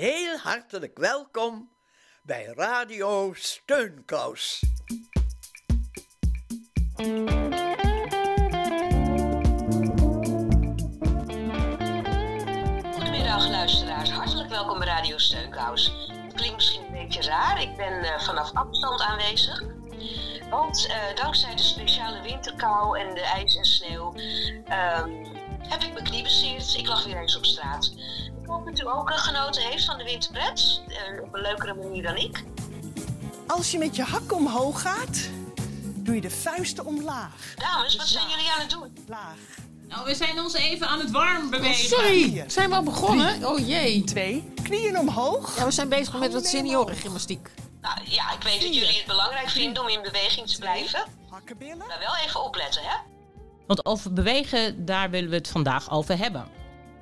heel hartelijk welkom bij Radio Steunkous. Goedemiddag luisteraars, hartelijk welkom bij Radio Steunkous. Het klinkt misschien een beetje raar, ik ben uh, vanaf afstand aanwezig. Want uh, dankzij de speciale winterkou en de ijs en sneeuw um, heb ik mijn knie bezeerd. Ik lag weer eens op straat. Dat u ook genoten heeft van de winterpret, uh, op een leukere manier dan ik. Als je met je hak omhoog gaat, doe je de vuisten omlaag. Dames, wat zijn jullie aan het doen? Laag. Nou, we zijn ons even aan het warm bewegen. Oh, sorry, zijn we al begonnen? Oh jee. Twee, knieën omhoog. Ja, we zijn bezig met wat seniorengymnastiek. Nou ja, ik weet dat jullie het belangrijk vinden om in beweging te blijven. Hakkenbillen. Maar wel even opletten, hè? Want over bewegen, daar willen we het vandaag over hebben.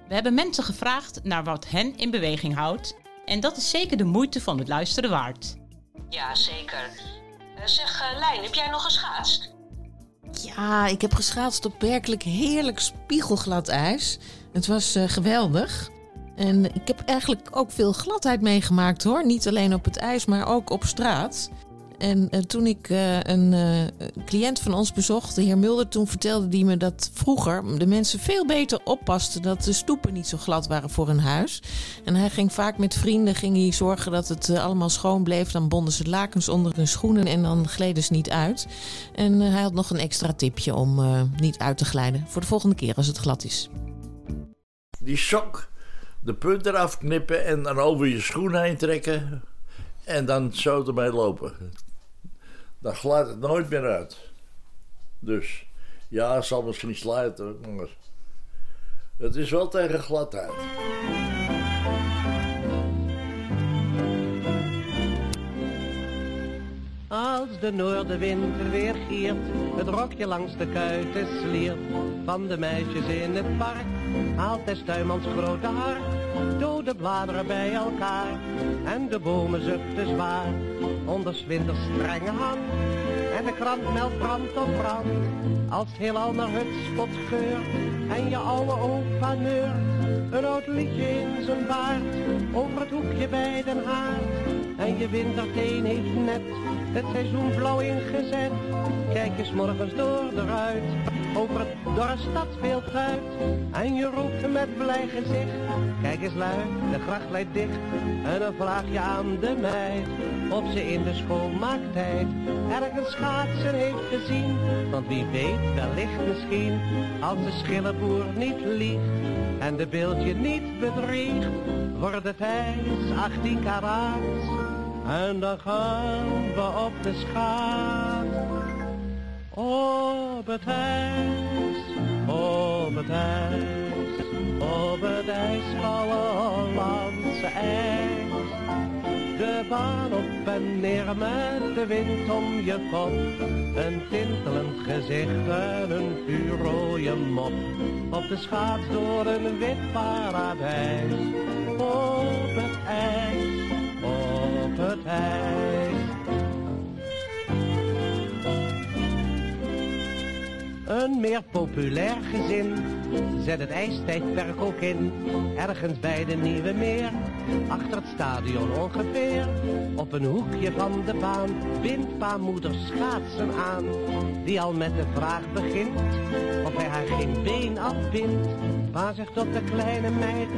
We hebben mensen gevraagd naar wat hen in beweging houdt. En dat is zeker de moeite van het luisteren waard. Ja, zeker. Uh, zeg, uh, Lijn, heb jij nog geschaatst? Ja, ik heb geschaatst op werkelijk heerlijk spiegelglad ijs. Het was uh, geweldig. En ik heb eigenlijk ook veel gladheid meegemaakt hoor. Niet alleen op het ijs, maar ook op straat. En uh, toen ik uh, een uh, cliënt van ons bezocht, de heer Mulder, toen vertelde hij me dat vroeger de mensen veel beter oppasten dat de stoepen niet zo glad waren voor hun huis. En hij ging vaak met vrienden ging hij zorgen dat het allemaal schoon bleef. Dan bonden ze lakens onder hun schoenen en dan gleden ze niet uit. En hij had nog een extra tipje om niet uit te glijden voor de volgende keer als het glad is. Die sok, de punt eraf knippen en dan over je schoen heen trekken. En dan zo ermee lopen dan glijdt het nooit meer uit. Dus ja, het zal misschien slijten, maar het is wel tegen gladheid. Als de noordenwind weer giert, het rokje langs de kuiten sliert, van de meisjes in het park, haalt des tuinmans grote hart, dode bladeren bij elkaar, en de bomen zuchten zwaar, onder winters strenge hand, en de krant meldt brand op brand, als heelal naar het spot geurt, en je oude opa neurt, een oud liedje in zijn baard, over het hoekje bij den haard, en je winterteen heeft net het seizoen blauw ingezet. Kijk eens morgens door de ruit, over het dorre stadsbeeld uit. En je roept met blij gezicht, kijk eens luid, de gracht leidt dicht. En dan vraag je aan de meid, of ze in de schoonmaaktijd ergens schaatsen heeft gezien. Want wie weet, wellicht misschien, als de schillenboer niet liegt. En de beeldje niet bedriegt, wordt het ijs 18 karaats. En dan gaan we op de schaat. Op het ijs, op het ijs, op het ijskoude Hollandse ijs. De baan op en neer met de wind om je kop. Een tintelend gezicht en een vuurrooie mop. Op de schaats door een wit paradijs. Op het ijs ijs. Een meer populair gezin zet het ijstijdperk ook in. Ergens bij de Nieuwe Meer, achter het stadion ongeveer. Op een hoekje van de baan bindt pa moeder schaatsen aan. Die al met de vraag begint, of hij haar geen been afbindt. Pa zegt tot de kleine meid,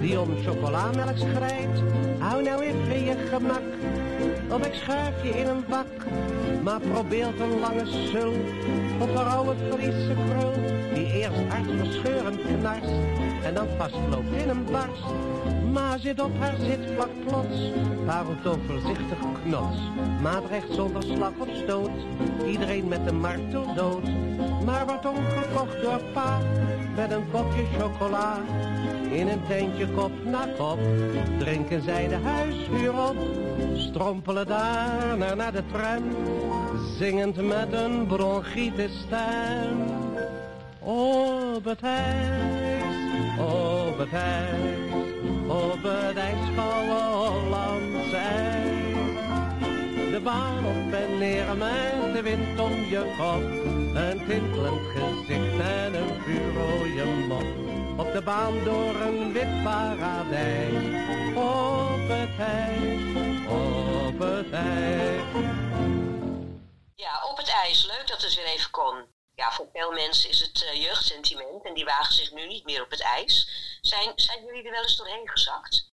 die om chocolamelk schrijft. Hou nou even je gemak, of ik schuif je in een bak. Maar probeert een lange sul, of een oude Friese krul. Die eerst hartverscheurend knarst, en dan vastloopt in een barst. Maar zit op haar zitvlak plots, paar roept voorzichtig knots. Maar dreigt zonder slag of stoot, iedereen met een martel dood. Maar wordt omgekocht door pa, met een kopje chocola. In een tentje kop na kop, drinken zij de huishuur op. Strompelen daarna naar de tram, zingend met een bronchitis stem. Op het ijs, op het ijs, op het ijskoude Hollandse ijs. De baan op en neer met de wind om je kop. Een tintelend gezicht en een vuurrooie mop op de baan door een wit paradijs. Op het ijs, op het ijs. Ja, op het ijs. Leuk dat het weer even kon. Ja, voor veel mensen is het eh, jeugdsentiment en die wagen zich nu niet meer op het ijs. Zijn, zijn jullie er wel eens doorheen gezakt?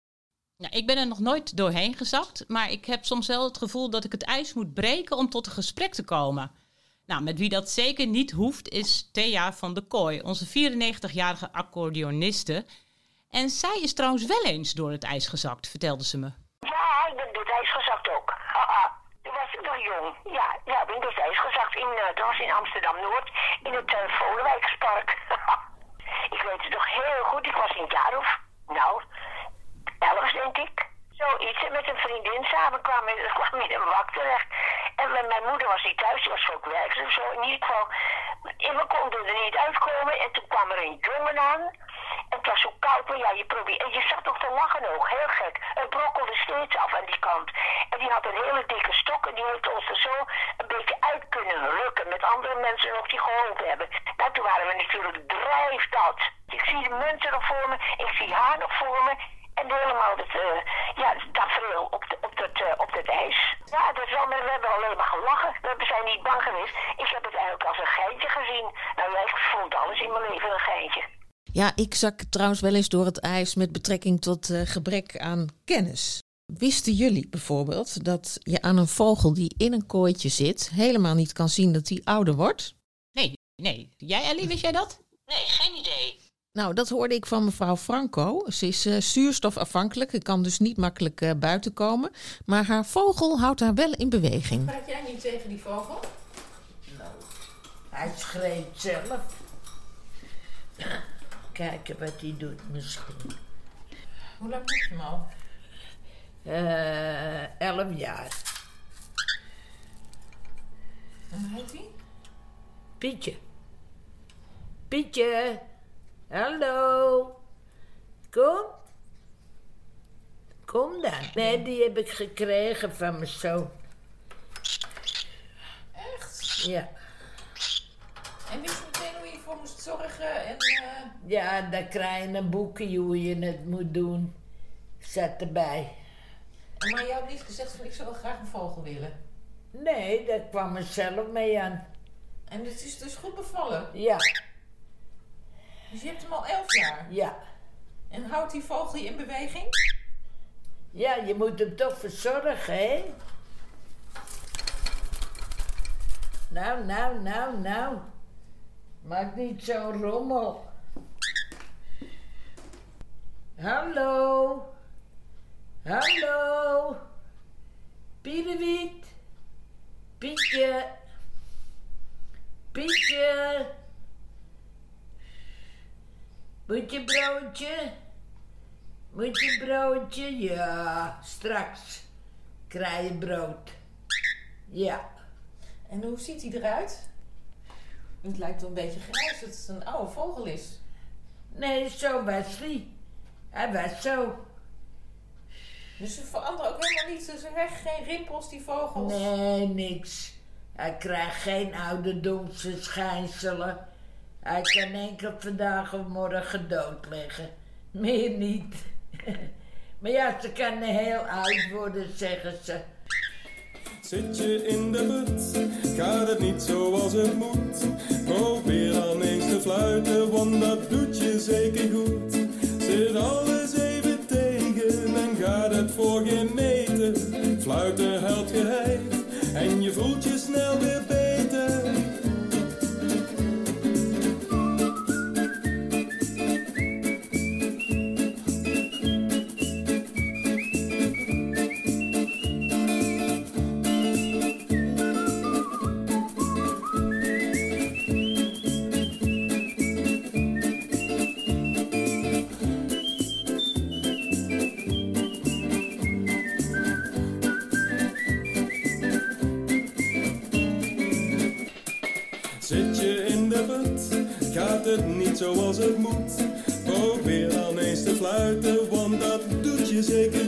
Nou, ik ben er nog nooit doorheen gezakt, maar ik heb soms wel het gevoel dat ik het ijs moet breken om tot een gesprek te komen. Nou, met wie dat zeker niet hoeft is Thea van de Kooi, onze 94-jarige accordeoniste. En zij is trouwens wel eens door het ijs gezakt, vertelde ze me. Ja, ik ben door het ijs gezakt ook. Haha, toen was ik nog jong. Ja, ja, ik ben door het ijs gezakt. In, uh, was in Amsterdam-Noord, in het uh, ik weet het nog heel goed. Ik was in het jaar of, nou, elf denk ik. Zoiets. Met een vriendin samen kwam, kwam in een wak terecht. En mijn moeder was niet thuis, die was ook werkzaam. Zo in ieder geval. En we konden er niet uitkomen. En toen kwam er een jongen aan. En het was zo koud, maar ja, je probeert. En je zat toch te lachen ook, heel gek. Het brokkelde steeds af aan die kant. En die had een hele dikke stok en die heeft ons er zo een beetje uit kunnen rukken. Met andere mensen nog die geholpen hebben. Nou, toen waren we natuurlijk drijf dat. Ik zie de mensen nog voor me, ik zie haar nog voor me. En helemaal het, uh, ja, het tafereel op, de, op, het, uh, op het ijs. Ja, dat wel, we hebben alleen maar gelachen. We zijn niet bang geweest. Ik heb het eigenlijk als een geintje gezien. Nou, ik vond alles in mijn leven een geintje. Ja, ik zak trouwens wel eens door het ijs met betrekking tot uh, gebrek aan kennis. Wisten jullie bijvoorbeeld dat je aan een vogel die in een kooitje zit helemaal niet kan zien dat hij ouder wordt? Nee, nee. Jij Ellie, wist jij dat? Nee, geen idee. Nou, dat hoorde ik van mevrouw Franco. Ze is uh, zuurstofafhankelijk, ik kan dus niet makkelijk uh, buiten komen. Maar haar vogel houdt haar wel in beweging. Praat jij niet tegen die vogel? Nou, hij schreeuwt zelf. Kijken wat hij doet misschien. Hoe lang je hem al? Uh, elf jaar. En hoe heet hij? Pietje. Pietje. Hallo. Kom. Kom dan. Nee, die heb ik gekregen van mijn zoon. Echt? Ja. En wist je meteen hoe je voor moest zorgen? En, uh... Ja, dan krijg je een boekje hoe je het moet doen. Zet erbij. Maar hebt niet gezegd van ik zou wel graag een vogel willen? Nee, daar kwam er zelf mee aan. En het is dus goed bevallen? Ja. Dus je hebt hem al elf jaar? Ja. En houdt die vogel je in beweging? Ja, je moet hem toch verzorgen, hè? Nou, nou, nou, nou. Maak niet zo'n rommel. Hallo. Hallo. Piedewiet. Pietje. Pietje. Moet je broodje? Moet je broodje? Ja, straks krijg je brood. Ja. En hoe ziet hij eruit? Het lijkt wel een beetje grijs dat het een oude vogel is. Nee, zo was hij. Hij was zo. Dus ze veranderen ook helemaal niet. Ze hebben geen rimpels, die vogels. Nee, niks. Hij krijgt geen ouderdomse schijnselen. Hij kan enkel vandaag of morgen dood liggen. Meer niet. maar ja, ze kan heel oud worden, zeggen ze. Zit je in de put, gaat het niet zoals het moet. Probeer dan eens te fluiten, want dat doet je zeker goed. Zit alles even tegen en gaat het voor geen meter. Fluiten helpt geheid en je voelt je snel weer beter. Niet zoals het moet. Probeer dan eens te fluiten, want dat doet je zeker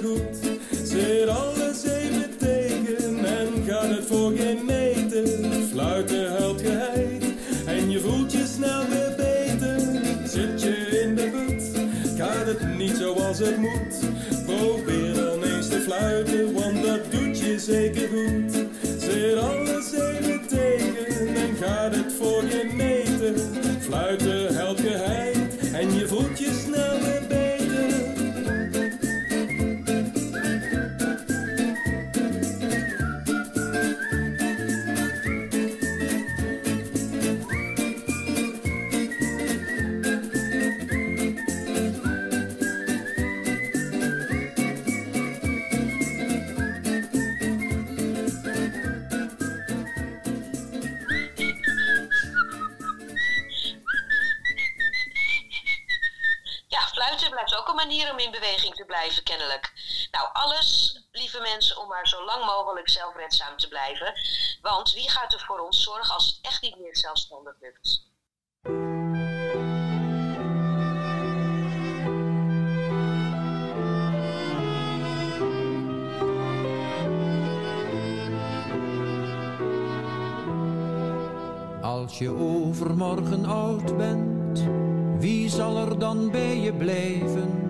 manier om in beweging te blijven, kennelijk. Nou, alles, lieve mensen, om maar zo lang mogelijk zelfredzaam te blijven. Want wie gaat er voor ons zorgen als het echt niet meer zelfstandig lukt? Als je overmorgen oud bent, wie zal er dan bij je blijven?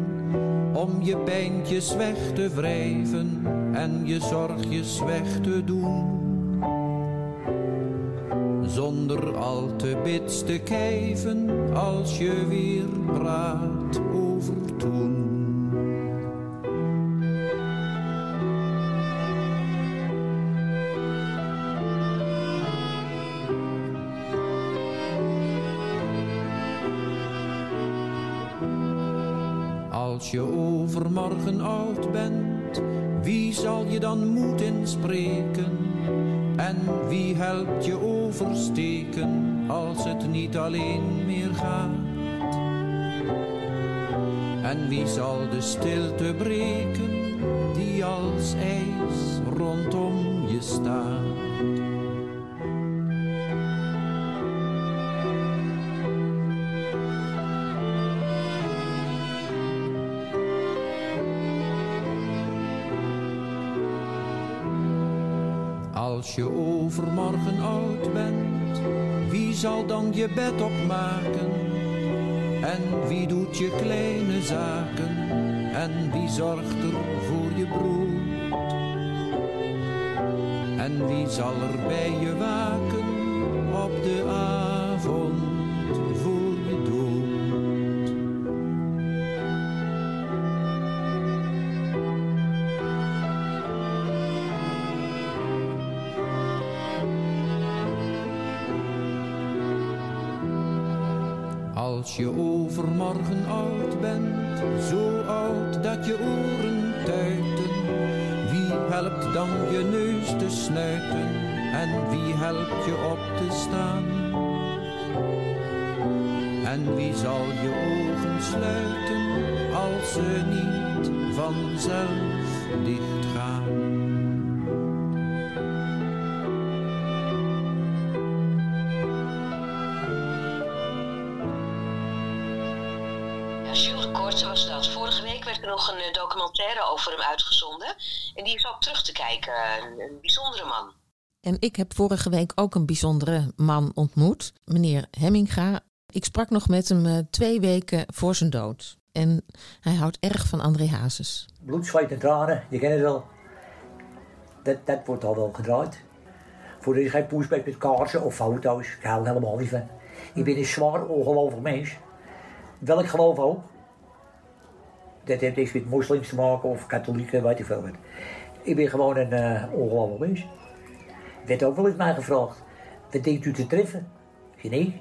Om je pijntjes weg te wrijven en je zorgjes weg te doen. Zonder al te bits te kijven als je weer praat over toen. Als je overmorgen oud bent, wie zal je dan moed inspreken? En wie helpt je oversteken als het niet alleen meer gaat? En wie zal de stilte breken die als ijs rondom je staat? Als je overmorgen oud bent, wie zal dan je bed opmaken? En wie doet je kleine zaken? En wie zorgt er voor je brood? En wie zal er bij je waken op de avond je overmorgen oud bent, zo oud dat je oren tuiten, wie helpt dan je neus te snuiten en wie helpt je op te staan? En wie zal je ogen sluiten als ze niet vanzelf dichtgaan? Was dat. Vorige week werd er nog een eh, documentaire over hem uitgezonden. En die is ook terug te kijken. Een, een bijzondere man. En ik heb vorige week ook een bijzondere man ontmoet, meneer Hemminga. Ik sprak nog met hem eh, twee weken voor zijn dood. En hij houdt erg van André Hazes. Bloed, zweet en tranen, je kent het wel. Dat, dat wordt al wel gedraaid. Voor er is geen poesbek met kaarsen of foto's. Ik hou helemaal niet van. Ik ben een zwaar ongelovig mens. Welk geloof ook. Dat heeft niks met moslims te maken of katholieken, weet ik veel wat. Ik ben gewoon een uh, ongelovig mens. Werd ook wel eens mij gevraagd. Wat denkt u te treffen? Ik.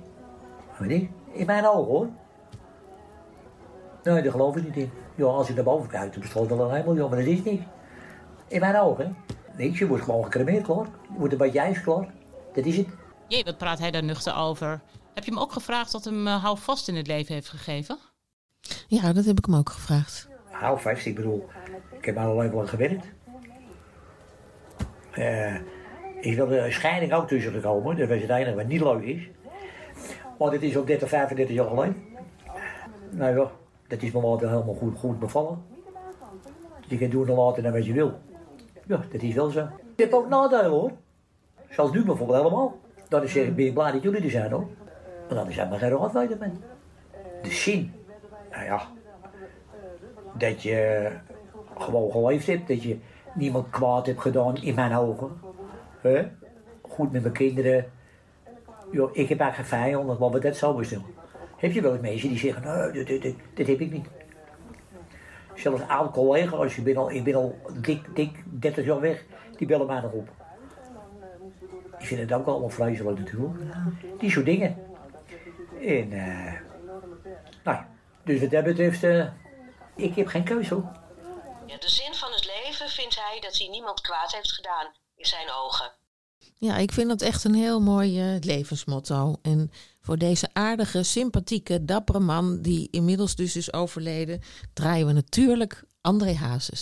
Weet ik. In mijn ogen hoor. Nee, daar geloof ik niet in. Ja, als je naar boven kijkt, dan bestaat wel een hemel, maar dat is niet. In mijn ogen. Niks, je wordt gewoon gecremeerd klaar. Je wordt een beetje ijs klaar. Dat is het. Jee, wat praat hij daar nuchter over? Heb je hem ook gevraagd wat hem uh, houvast in het leven heeft gegeven? Ja, dat heb ik hem ook gevraagd. Hou vast, ik bedoel, ik heb allerlei lang gewerkt. Uh, is wel een scheiding ook tussen gekomen, dat was het enige wat niet leuk is. Want het is ook 30, 35 jaar geleden. Nou ja, dat is me later helemaal goed, goed bevallen. Je kunt doen en laten naar wat je wil. Ja, dat is wel zo. Je hebt ook nadelen hoor. Zoals nu bijvoorbeeld helemaal. Dan is ik ben ik blij dat jullie er zijn hoor. Dan zijn we geen raad ben. De zin. Nou ja. Dat je gewoon geleefd hebt. Dat je niemand kwaad hebt gedaan in mijn ogen. He? Goed met mijn kinderen. Joh, ik heb eigenlijk geen vijanden, want we dat zo bestellen. Heb je wel eens mensen die zeggen, nee, dit, dit, dit, dit heb ik niet. Zelfs oude collega's, ik ben al, ik ben al dik, dik 30 jaar weg, die bellen mij nog op. Die vinden het ook allemaal vreselijk natuurlijk. Die soort dingen. En, eh nou, ja, dus wat dat betreft, eh, ik heb geen keuze. Ja, de zin van het leven vindt hij dat hij niemand kwaad heeft gedaan in zijn ogen. Ja, ik vind dat echt een heel mooi eh, levensmotto. En voor deze aardige, sympathieke, dappere man, die inmiddels dus is overleden, draaien we natuurlijk André Hazes.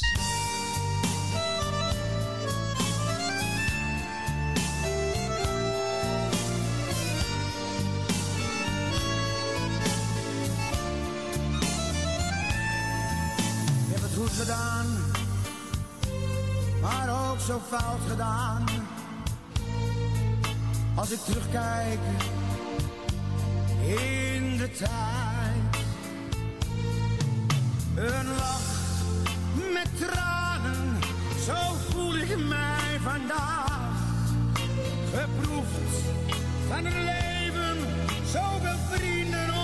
Gedaan, maar ook zo fout gedaan. Als ik terugkijk in de tijd. Een lach met tranen, zo voel ik mij vandaag. Geproefd van het leven, zoveel vrienden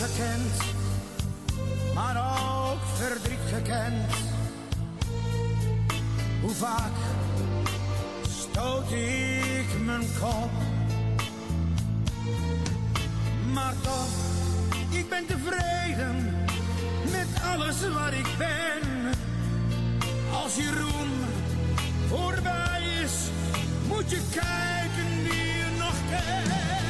gekend, maar ook verdriet gekend. Hoe vaak stoot ik mijn kop. Maar toch, ik ben tevreden met alles wat ik ben. Als je roem voorbij is, moet je kijken wie je nog kent.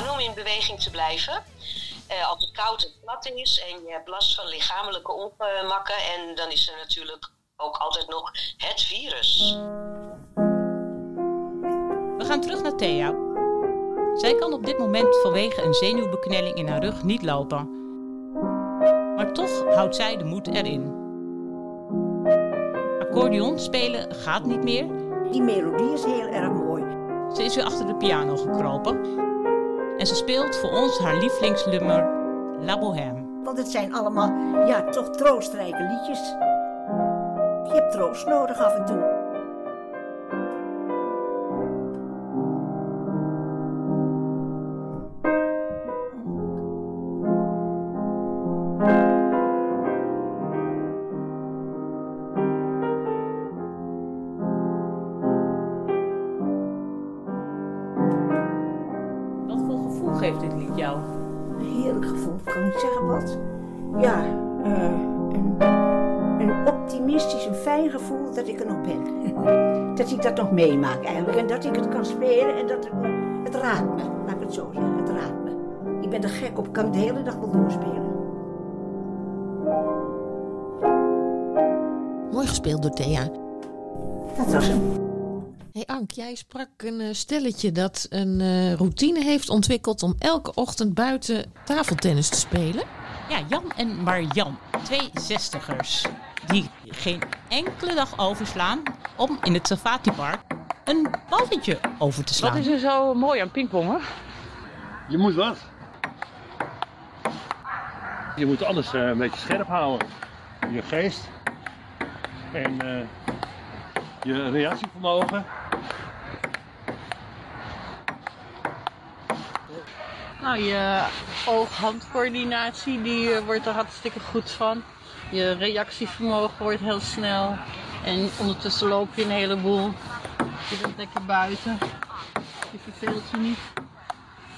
Tranen om in beweging te blijven. Eh, als het koud en plat is en je hebt last van lichamelijke ongemakken. En dan is er natuurlijk ook altijd nog het virus. We gaan terug naar Thea. Zij kan op dit moment vanwege een zenuwbeknelling in haar rug niet lopen. Maar toch houdt zij de moed erin. Accordeon spelen gaat niet meer. Die melodie is heel erg mooi. Ze is weer achter de piano gekropen. En ze speelt voor ons haar lievelingsnummer La Bohème. Want het zijn allemaal, ja, toch troostrijke liedjes. Je hebt troost nodig af en toe. Gevoel dat ik er nog ben. dat ik dat nog meemaak eigenlijk. En dat ik het kan spelen en dat het me, het raakt me. Laat ik het zo zeggen, het raakt me. Ik ben er gek op, ik kan het de hele dag wel doorspelen. Mooi gespeeld door Thea. Dat was hem. Hey Ank, jij sprak een eh, stelletje dat een eh, routine heeft ontwikkeld om elke ochtend buiten tafeltennis te spelen. Ja, Jan en Marjan, twee zestigers. Die geen enkele dag overslaan om in het Safatipark een balletje over te slaan. Wat is er zo mooi aan pingpongen? Je moet wat. Je moet alles eh, een beetje scherp houden. Je geest. En eh, je reactievermogen. Nou, je oog-handcoördinatie die eh, wordt er hartstikke goed van. Je reactievermogen wordt heel snel. En ondertussen loop je een heleboel. Je bent lekker buiten. Je verveelt je niet.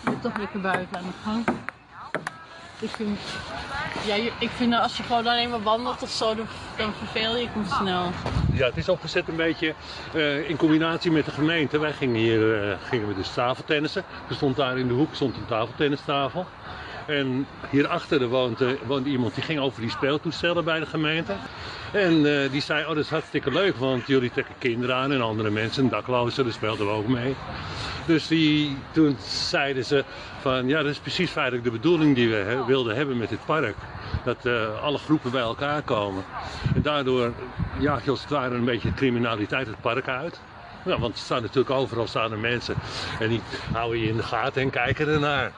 Je bent toch lekker buiten aan de gang. Ik vind, ja, ik vind als je gewoon alleen maar wandelt of zo, dan, verveel je je snel. Ja, het is opgezet een beetje eh, in combinatie met de gemeente. Wij gingen hier eh, gingen we dus tafeltennissen. Er stond daar in de hoek stond een tafeltennistafel. En hierachter woont, eh, woont iemand die ging over die speeltoestellen bij de gemeente. En eh, die zei, oh dat is hartstikke leuk, want jullie trekken kinderen aan en andere mensen, daklozen, daar speelden we ook mee. Dus die, toen zeiden ze van, ja dat is precies feitelijk de bedoeling die we wilden hebben met dit park. Dat eh, alle groepen bij elkaar komen. En daardoor jaag je als het ware een beetje criminaliteit het park uit. Ja, want er staan natuurlijk overal staan er mensen. En die houden je in de gaten en kijken ernaar.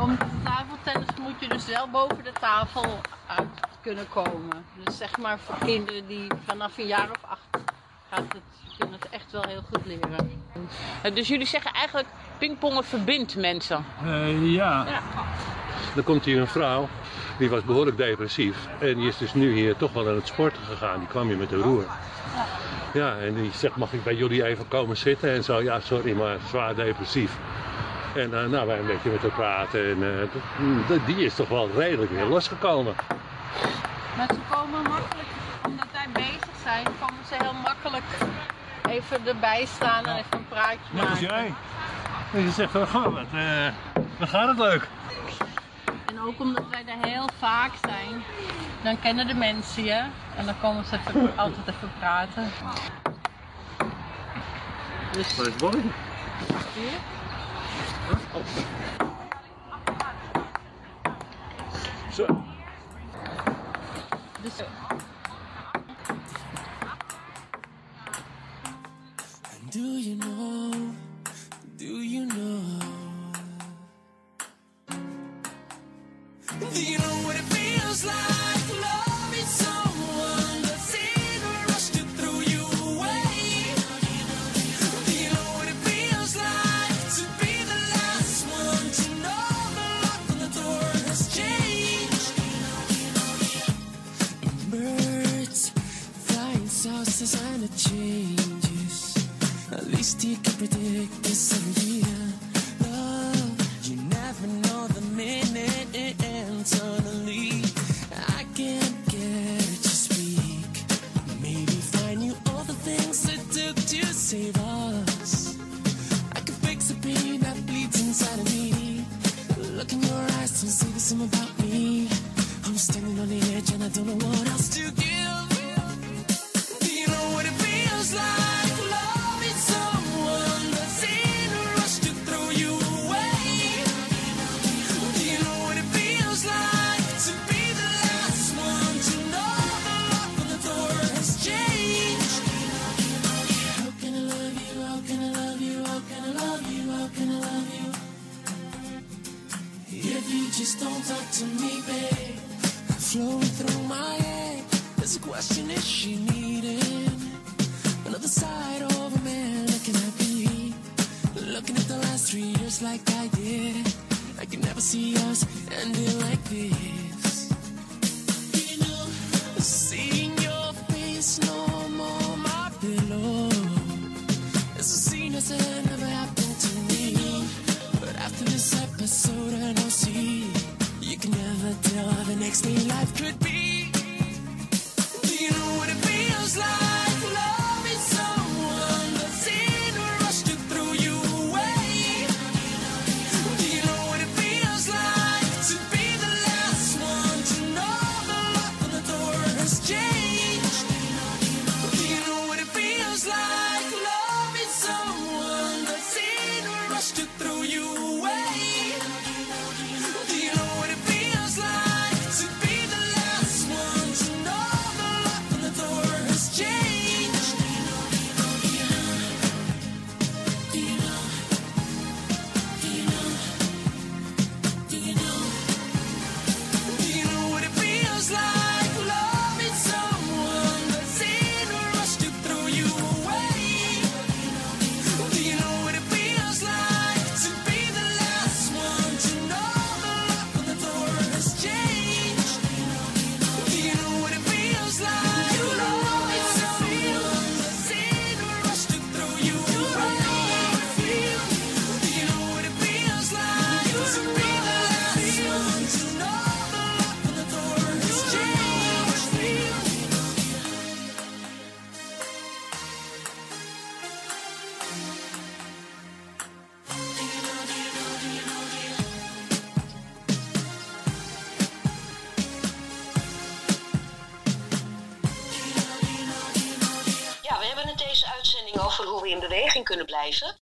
Maar om te tafeltennis moet je dus wel boven de tafel uit kunnen komen. Dus zeg maar voor kinderen die vanaf een jaar of acht gaat het, kunnen het echt wel heel goed leren. Dus jullie zeggen eigenlijk pingpongen verbindt mensen. Eh, ja. Dan komt hier een vrouw, die was behoorlijk depressief. En die is dus nu hier toch wel aan het sporten gegaan. Die kwam hier met een roer. Ja, en die zegt, mag ik bij jullie even komen zitten? En zo, ja, sorry, maar zwaar depressief. En eh, nou, wij een beetje met haar praten. En eh, die is toch wel redelijk weer losgekomen. Maar ze komen makkelijk, omdat wij bezig zijn, komen ze heel makkelijk even erbij staan en even een praatje Net als maken. jij. En je zegt van, goh, wat, eh, wat gaat het leuk? En ook omdat wij er heel vaak zijn, dan kennen de mensen je. En dan komen ze even, altijd even praten. Dus, Wat is het Zo. Dus, Do you know? Do you know? Do you know what it going through my head. There's a question is she needing another side of a man that can happy? Looking at the last three years like I did, I could never see us ending like this. Never tell the next day life could be. Do you know what it feels like?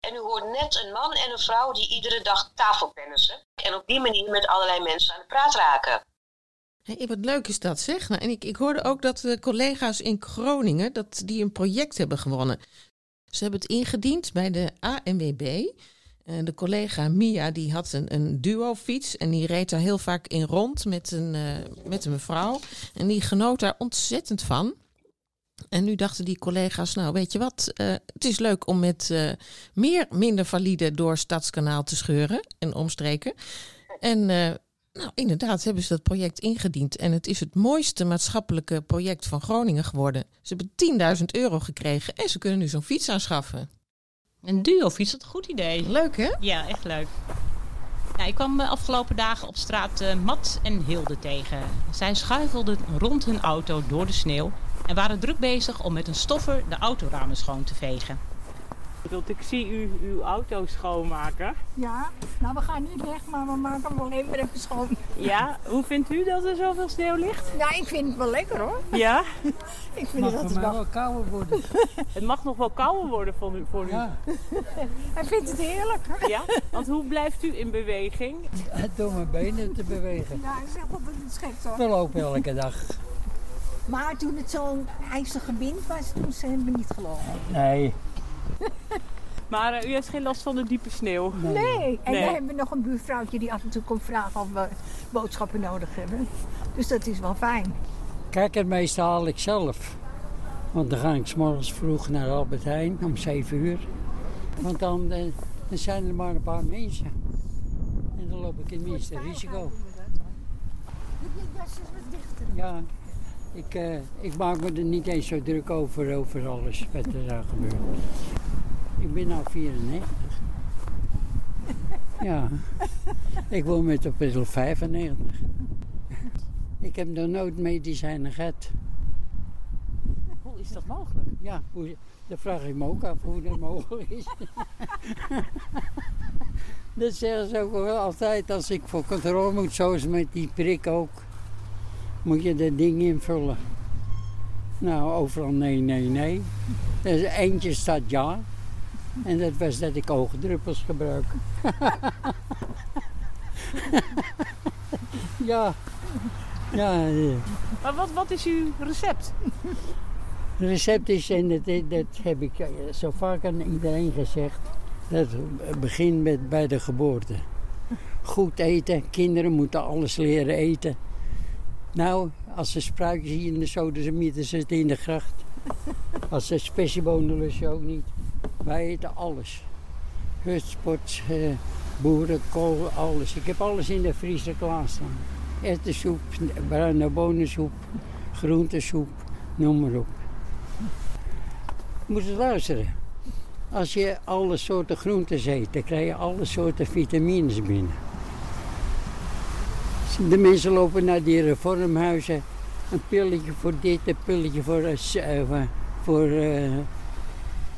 En u hoort net een man en een vrouw die iedere dag tafeltennissen. En op die manier met allerlei mensen aan de praat raken. Hey, wat leuk is dat zeg. Nou, en ik, ik hoorde ook dat de collega's in Groningen dat die een project hebben gewonnen. Ze hebben het ingediend bij de ANWB. En de collega Mia die had een, een duo-fiets en die reed daar heel vaak in rond met een, eh, met een mevrouw. En die genoot daar ontzettend van. En nu dachten die collega's, nou weet je wat, eh, het is leuk om met eh, meer minder valide door Stadskanaal te scheuren en omstreken. En eh, nou inderdaad hebben ze dat project ingediend en het is het mooiste maatschappelijke project van Groningen geworden. Ze hebben 10.000 euro gekregen en ze kunnen nu zo'n fiets aanschaffen. Een duo-fiets, dat een goed idee. Leuk hè? Ja, echt leuk. Nou, ik kwam de afgelopen dagen op straat Mat en Hilde tegen. Zij schuifelden rond hun auto door de sneeuw en waren druk bezig om met een stoffer de autoramen schoon te vegen. Want ik zie u uw auto schoonmaken. Ja, nou we gaan niet weg, maar we maken hem wel even even schoon. Ja, hoe vindt u dat er zoveel sneeuw ligt? Ja, ik vind het wel lekker hoor. Ja? ik vind het altijd wel... kouder worden. Het mag nog wel kouder worden voor u. Voor u. Hij vindt het heerlijk. hè? Ja? Want hoe blijft u in beweging? Door mijn benen te bewegen. Ja, hij zegt altijd het schrikt hoor. We lopen elke dag. Maar toen het zo'n ijzige wind was, toen zijn we niet gelopen. Nee. Maar eh, u heeft geen last van de diepe sneeuw? Nee. En Nee. we hebben nog een buurvrouwtje die af en toe komt vragen of we boodschappen nodig hebben. Dus dat is wel fijn. Kijk, het meeste haal ik zelf. Want dan ga ik 's morgens vroeg naar Albert Heijn om 7 uur. Want dan, eh, dan zijn er maar een paar mensen. En dan loop ik het minste risico. Ja, ik, eh, ik maak me er niet eens zo druk over, over alles wat er daar gebeurt. Ik ben nu 94. Ja, ik woon met op middel 95. Ik heb nog nooit medicijnen gehad. Hoe is dat mogelijk? Ja, hoe, dat vraag ik me ook af hoe dat mogelijk is. dat zeggen ze ook wel altijd als ik voor controle moet, zoals met die prik ook. Moet je dat ding invullen. Nou, overal nee, nee, nee. Dus eentje staat ja. En dat was dat ik oogdruppels gebruik. ja. Ja. Maar wat, wat is uw recept? Het recept is, en dat, dat heb ik eh, zo vaak aan iedereen gezegd, dat begint met bij de geboorte. Goed eten, kinderen moeten alles leren eten. Nou, Als ze spruitjes hier in de ze het in de gracht. Als ze spessiebonen lust je ook niet. Wij eten alles. Hutspot, eh, boerenkool, alles. Ik heb alles in de vriezer klaarstaan. Erwtensoep, bruine bonensoep, groentesoep, noem maar op. Je moet eens luisteren. Als je alle soorten groenten eet, dan krijg je alle soorten vitamines binnen. De mensen lopen naar die reformhuizen. Een pilletje voor dit, een pilletje voor, eh, eh, voor eh,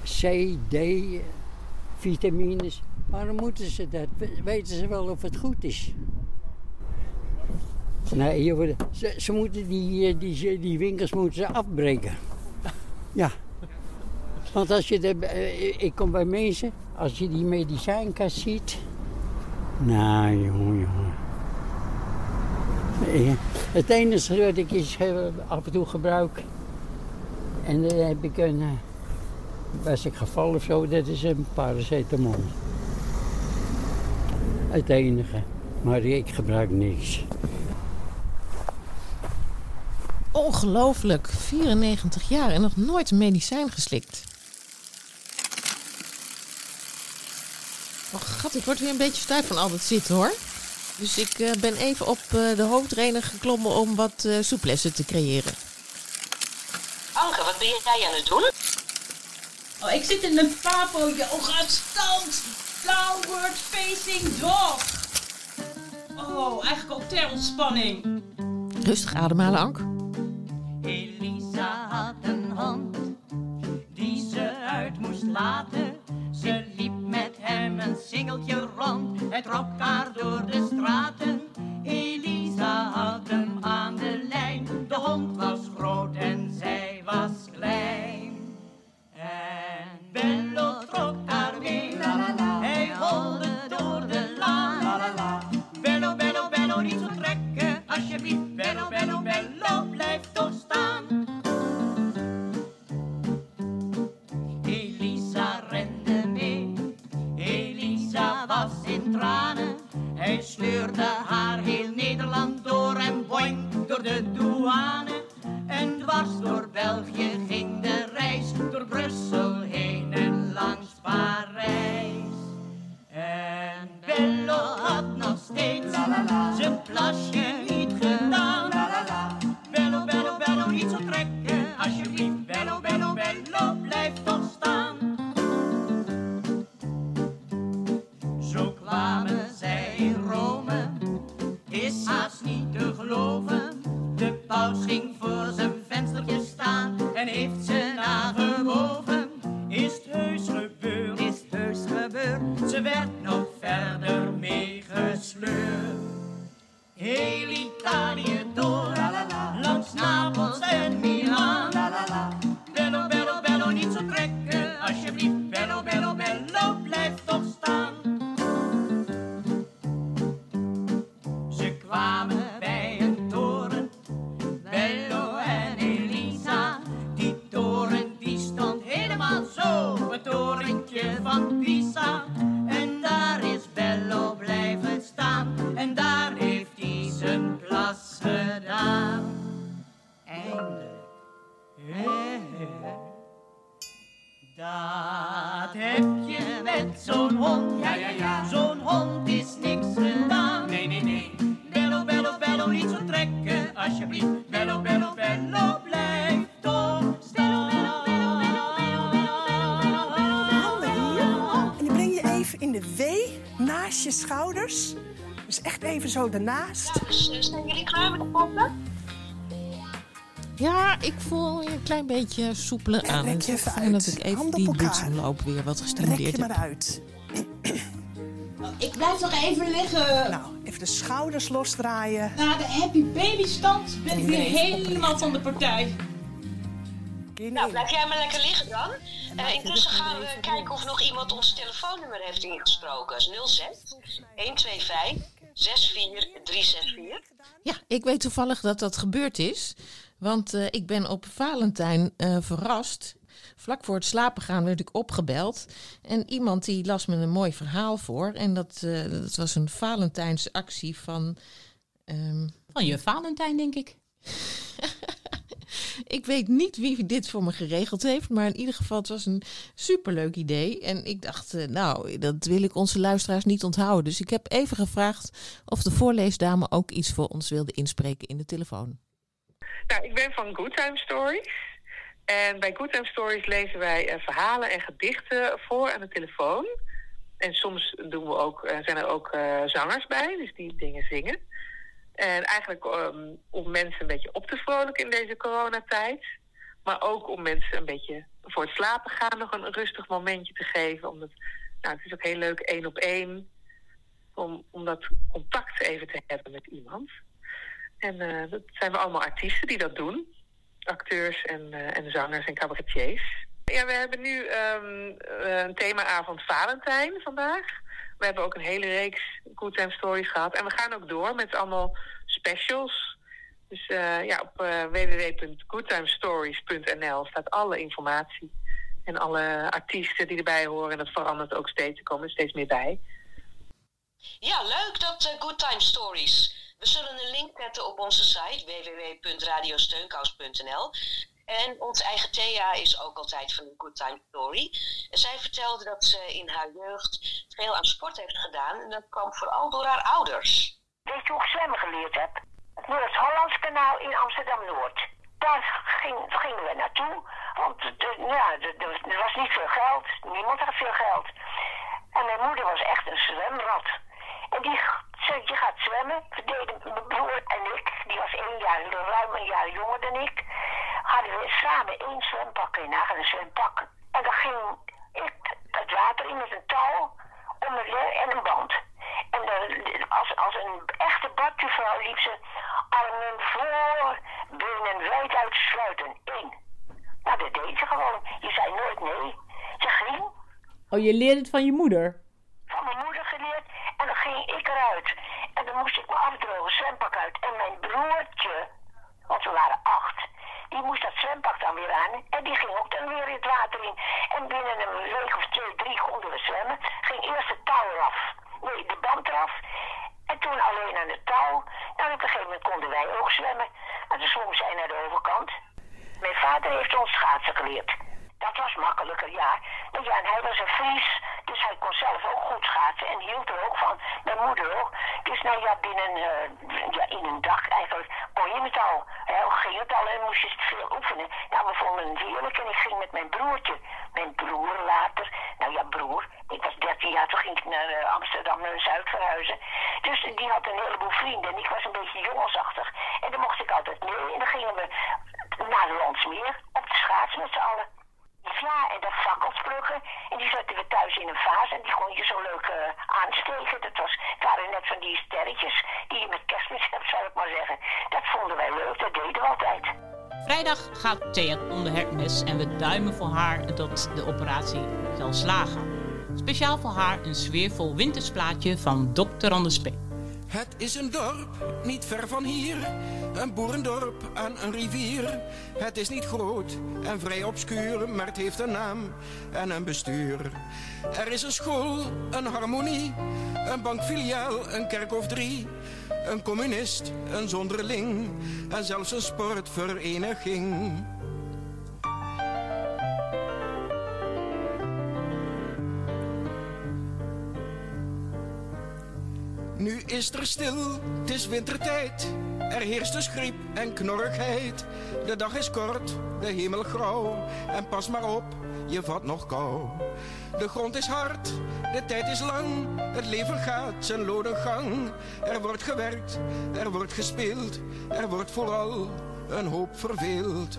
C, D, vitamines. Waarom moeten ze dat? We- Weten ze wel of het goed is? Nee, je wordt- ze, ze moeten die, die, die winkels moeten ze afbreken. Ja. Want als je de, ik kom bij mensen, als je die medicijnkast ziet. Nou, jongen, jongen. Het enige wat ik is, eh, af en toe gebruik. En dan heb ik een. eh, Als ik geval of zo, dat is een paracetamol. Het enige. Maar ik gebruik niks. Ongelooflijk, 94 jaar en nog nooit een medicijn geslikt. Oh gat, ik word weer een beetje stijf van al dat zitten hoor. Dus ik eh, ben even op eh, de hoofdtrainer geklommen om wat eh soeplessen te creëren. Anke, wat ben jij aan het doen? Oh, ik zit in een papo yoga stand. Downward facing dog. Oh, eigenlijk ook ter ontspanning. Rustig ademhalen, Ank. Elisa had een hand die ze uit moest laten. Ze liep met hem een singeltje rond en trok haar door de zo ernaast. Dus eh, zijn jullie klaar met de poppen? Ja, ik voel je een klein beetje soepeler aan. rek Het je is even fijn dat ik even Handen die bloedsomloop weer wat Rek gestimuleerd je heb. maar uit. Ik blijf nog even liggen. Nou, even de schouders losdraaien. Na de happy baby stand ben ik weer helemaal van de partij. Nou, blijf jij maar lekker liggen dan. Eh, intussen gaan we kijken of nog iemand ons telefoonnummer heeft ingesproken. Dat is 06 125 64 364. Ja, ik weet toevallig dat dat gebeurd is. Want eh, ik ben op Valentijn eh, verrast. Vlak voor het slapen gaan werd ik opgebeld. En iemand die las me een mooi verhaal voor. En dat, eh, dat was een Valentijnsactie van... ehm, Van je Valentijn, denk ik. Ik weet niet wie dit voor me geregeld heeft, maar in ieder geval het was een superleuk idee. En ik dacht, eh, nou, dat wil ik onze luisteraars niet onthouden. Dus ik heb even gevraagd of de voorleesdame ook iets voor ons wilde inspreken in de telefoon. Nou, ik ben van Good Time Stories. En bij Good Time Stories lezen wij eh, verhalen en gedichten voor aan de telefoon. En soms doen we ook, eh, zijn er ook zangers bij, dus die dingen zingen. En eigenlijk ehm, om mensen een beetje op te vrolijken in deze coronatijd. Maar ook om mensen een beetje voor het slapen gaan nog een rustig momentje te geven. Omdat, nou, het is ook heel leuk één op één. Om, om dat contact even te hebben met iemand. En eh, dat zijn we allemaal artiesten die dat doen. Acteurs en, eh, en zangers en cabaretiers. Ja, we hebben nu eh, een themaavond Valentijn vandaag. We hebben ook een hele reeks Good Time Stories gehad. En we gaan ook door met allemaal specials. Dus eh, ja, op eh www.goodtimestories.nl staat alle informatie. En alle artiesten die erbij horen. En dat verandert ook steeds. Er komen steeds meer bij. Ja, leuk dat eh, Good Time Stories. We zullen een link zetten op onze site www.radiosteunkous.nl. En onze eigen Thea is ook altijd van een Good Time Story. Zij vertelde dat ze in haar jeugd veel aan sport heeft gedaan. En dat kwam vooral door haar ouders. Weet je hoe ik zwemmen geleerd heb? Het Noord-Hollands kanaal in Amsterdam-Noord. Daar ging, gingen we naartoe, want ja, er was niet veel geld. Niemand had veel geld. En mijn moeder was echt een zwemrat. En die zei, je gaat zwemmen. We deden, mijn broer en ik, die was één jaar, ruim een jaar jonger dan ik, hadden we samen één zwempak in, een zwempak. En dan ging ik het water in met een touw om le- en een band. En dan, als, als een echte badjuffrouw liep ze armen voor, benen wijd uitsluiten. Eén. Nou, dat deed ze gewoon. Je zei nooit nee. Ze ging Oh, je leert het van je moeder? van mijn moeder geleerd en dan ging ik eruit. En dan moest ik me afdrogen, zwempak uit. En mijn broertje, want we waren acht, die moest dat zwempak dan weer aan. En die ging ook dan weer in het water in. En binnen een week of twee, drie konden we zwemmen. Ging eerst het touw eraf. Nee, de band eraf. En toen alleen aan het touw. Nou, op een gegeven moment konden wij ook zwemmen. En toen zwom zij naar de overkant. Mijn vader heeft ons schaatsen geleerd. Dat was makkelijker, ja. Maar ja, en hij was een Fries, dus hij kon zelf ook goed schaatsen en hield er ook van. Mijn moeder ook. Dus nou ja, binnen eh, ja, in een dag eigenlijk kon je het al. Hè, ging het al en moest je het veel oefenen. Nou, we vonden het heerlijk en ik ging met mijn broertje. Mijn broer later, nou ja, broer. Ik was 13 jaar, toen ging ik naar eh, Amsterdam, naar Zuid verhuizen. Dus die had een heleboel vrienden en ik was een beetje jongensachtig. En dan mocht ik altijd mee en dan gingen we naar de Landsmeer op de schaats met z'n allen. Ja, en dat plukken. En die zetten we thuis in een vaas en die kon je zo leuk eh, aansteken. Dat was, waren net van die sterretjes die je met kerstmis hebt, zou ik maar zeggen. Dat vonden wij leuk, dat deden we altijd. Vrijdag gaat Thea onder Hermes en we duimen voor haar dat de operatie zal slagen. Speciaal voor haar een sfeervol wintersplaatje van Dr. Anders. Het is een dorp, niet ver van hier. Een boerendorp aan een rivier. Het is niet groot en vrij obscuur, maar het heeft een naam en een bestuur. Er is een school, een harmonie, een bankfiliaal, een kerk of drie. Een communist, een zonderling en zelfs een sportvereniging. Nu is er stil, het is wintertijd. Er heerst dus griep en knorrigheid. De dag is kort, de hemel grauw. En pas maar op, je vat nog kou. De grond is hard, de tijd is lang. Het leven gaat zijn lode gang. Er wordt gewerkt, er wordt gespeeld. Er wordt vooral een hoop verveeld.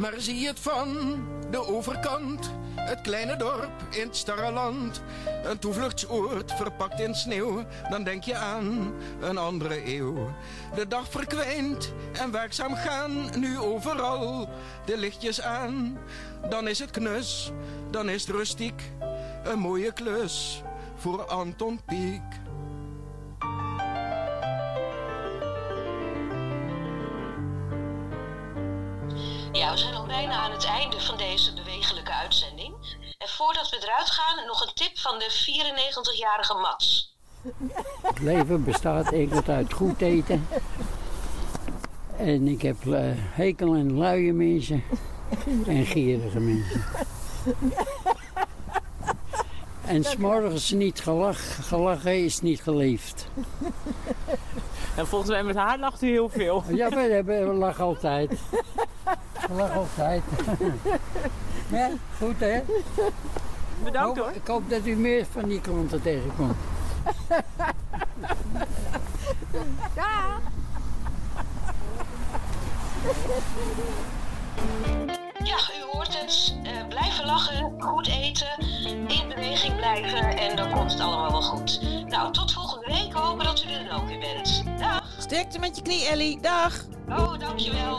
Maar zie het van de overkant, het kleine dorp in het starre land. Een toevluchtsoord verpakt in sneeuw, dan denk je aan een andere eeuw. De dag verkwijnt en werkzaam gaan nu overal de lichtjes aan. Dan is het knus, dan is het rustiek, een mooie klus voor Anton Pieck. Bijna aan het einde van deze bewegelijke uitzending. En voordat we eruit gaan, nog een tip van de 94-jarige Mats. Het leven bestaat enkel uit goed eten. En ik heb eh, hekel aan luie mensen en gierige mensen. En s'morgens niet gelach, gelachen is niet geleefd. En volgens mij met haar lacht u heel veel. Ja, we, hebben- we lachen altijd. We lachen altijd. Ja, goed hè? Bedankt hoor. Ik hoop dat u meer van die klanten tegenkomt. Ja. Ja, u hoort het. Eh, blijven lachen, goed eten, in beweging blijven en dan komt het allemaal wel goed. Nou, tot volgende week. Hopen dat u er dan ook weer bent. Dag. Sterkte met je knie, Ellie. Dag. Oh, dankjewel.